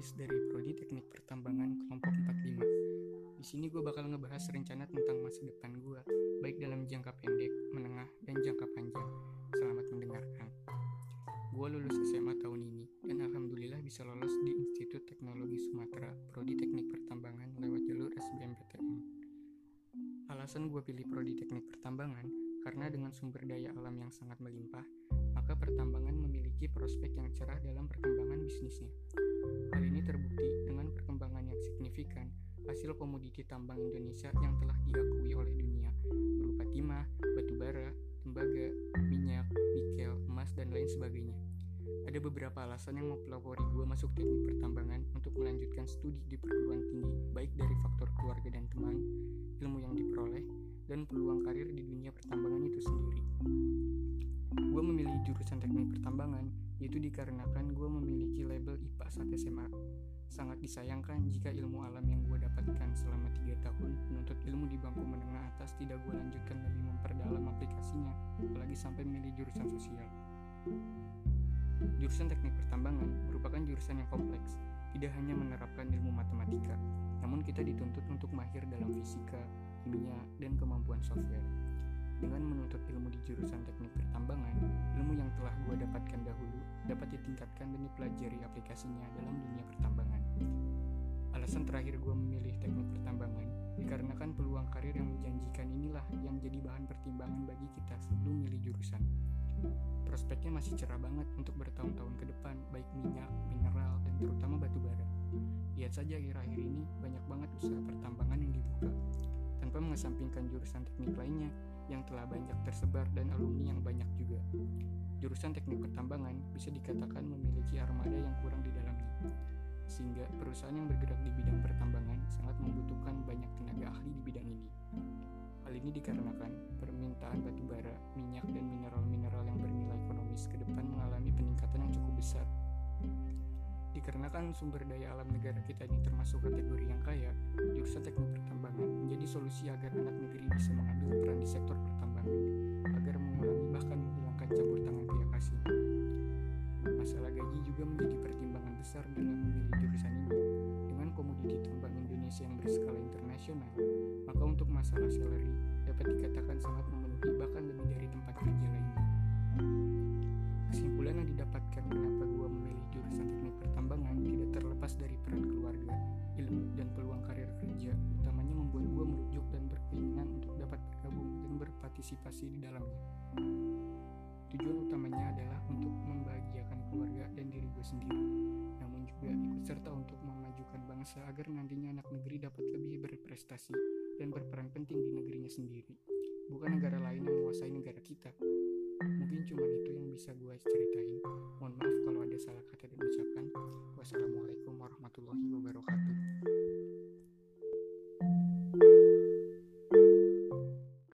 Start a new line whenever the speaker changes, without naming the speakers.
Dari Prodi Teknik Pertambangan Kelompok 45. Di sini gue bakal ngebahas rencana tentang masa depan gue, baik dalam jangka pendek, menengah, dan jangka panjang. Selamat mendengarkan. Gue lulus SMA tahun ini, dan Alhamdulillah bisa lolos di Institut Teknologi Sumatera, Prodi Teknik Pertambangan lewat jalur SBMPTN. Alasan gue pilih Prodi Teknik Pertambangan, karena dengan sumber daya alam yang sangat melimpah, maka pertambangan memiliki prospek yang cerah dalam perkembangan hasil komoditi tambang Indonesia yang telah diakui oleh dunia berupa timah, batu bara, tembaga, minyak, nikel, emas, dan lain sebagainya. Ada beberapa alasan yang mempelopori gue masuk teknik pertambangan untuk melanjutkan studi di perguruan tinggi, baik dari faktor keluarga dan teman, ilmu yang diperoleh, dan peluang karir di dunia pertambangan itu sendiri. Gue memilih jurusan teknik pertambangan, yaitu dikarenakan gue memiliki label IPA saat SMA. Sangat disayangkan jika ilmu alam yang gue dapatkan selama 3 tahun menuntut ilmu di bangku menengah atas tidak gue lanjutkan lebih memperdalam aplikasinya, apalagi sampai memilih jurusan sosial. Jurusan teknik pertambangan merupakan jurusan yang kompleks, tidak hanya menerapkan ilmu matematika, namun kita dituntut untuk mahir dalam fisika, kimia, dan kemampuan software. Dengan menuntut ilmu di jurusan teknik pertambangan, ilmu yang telah gue dapatkan dahulu dapat ditingkatkan dan dipelajari aplikasinya dalam dunia pertambangan. Alasan terakhir gue memilih teknik pertambangan dikarenakan peluang karir yang menjanjikan inilah yang jadi bahan pertimbangan bagi kita sebelum milih jurusan. Prospeknya masih cerah banget untuk bertahun-tahun ke depan, baik minyak, mineral, dan terutama batu bara. Lihat saja akhir-akhir ini banyak banget usaha pertambangan yang dibuka, tanpa mengesampingkan jurusan teknik lainnya yang telah banyak tersebar dan alumni yang banyak juga. Jurusan teknik pertambangan bisa dikatakan memiliki armada yang kurang di dalamnya, sehingga perusahaan yang bergerak di bidang pertambangan sangat membutuhkan banyak tenaga ahli di bidang ini. Hal ini dikarenakan permintaan batu bara, minyak, dan mineral-mineral yang bernilai ekonomis ke depan mengalami peningkatan yang cukup besar. Dikarenakan sumber daya alam negara kita ini termasuk kategori yang kaya, jurusan teknik pertambangan menjadi solusi agar anak negeri bisa mengambil peran internasional, maka untuk masalah salary dapat dikatakan sangat memenuhi bahkan lebih dari tempat kerja lainnya. Kesimpulan yang didapatkan kenapa gua memilih jurusan teknik pertambangan tidak terlepas dari peran keluarga, ilmu, dan peluang karir kerja, utamanya membuat gua merujuk dan berkeinginan untuk dapat bergabung dan berpartisipasi di dalamnya. bangsa agar nantinya anak negeri dapat lebih berprestasi dan berperan penting di negerinya sendiri, bukan negara lain yang menguasai negara kita. Mungkin cuma itu yang bisa gue ceritain. Mohon maaf kalau ada salah kata dan ucapan. Wassalamualaikum warahmatullahi wabarakatuh.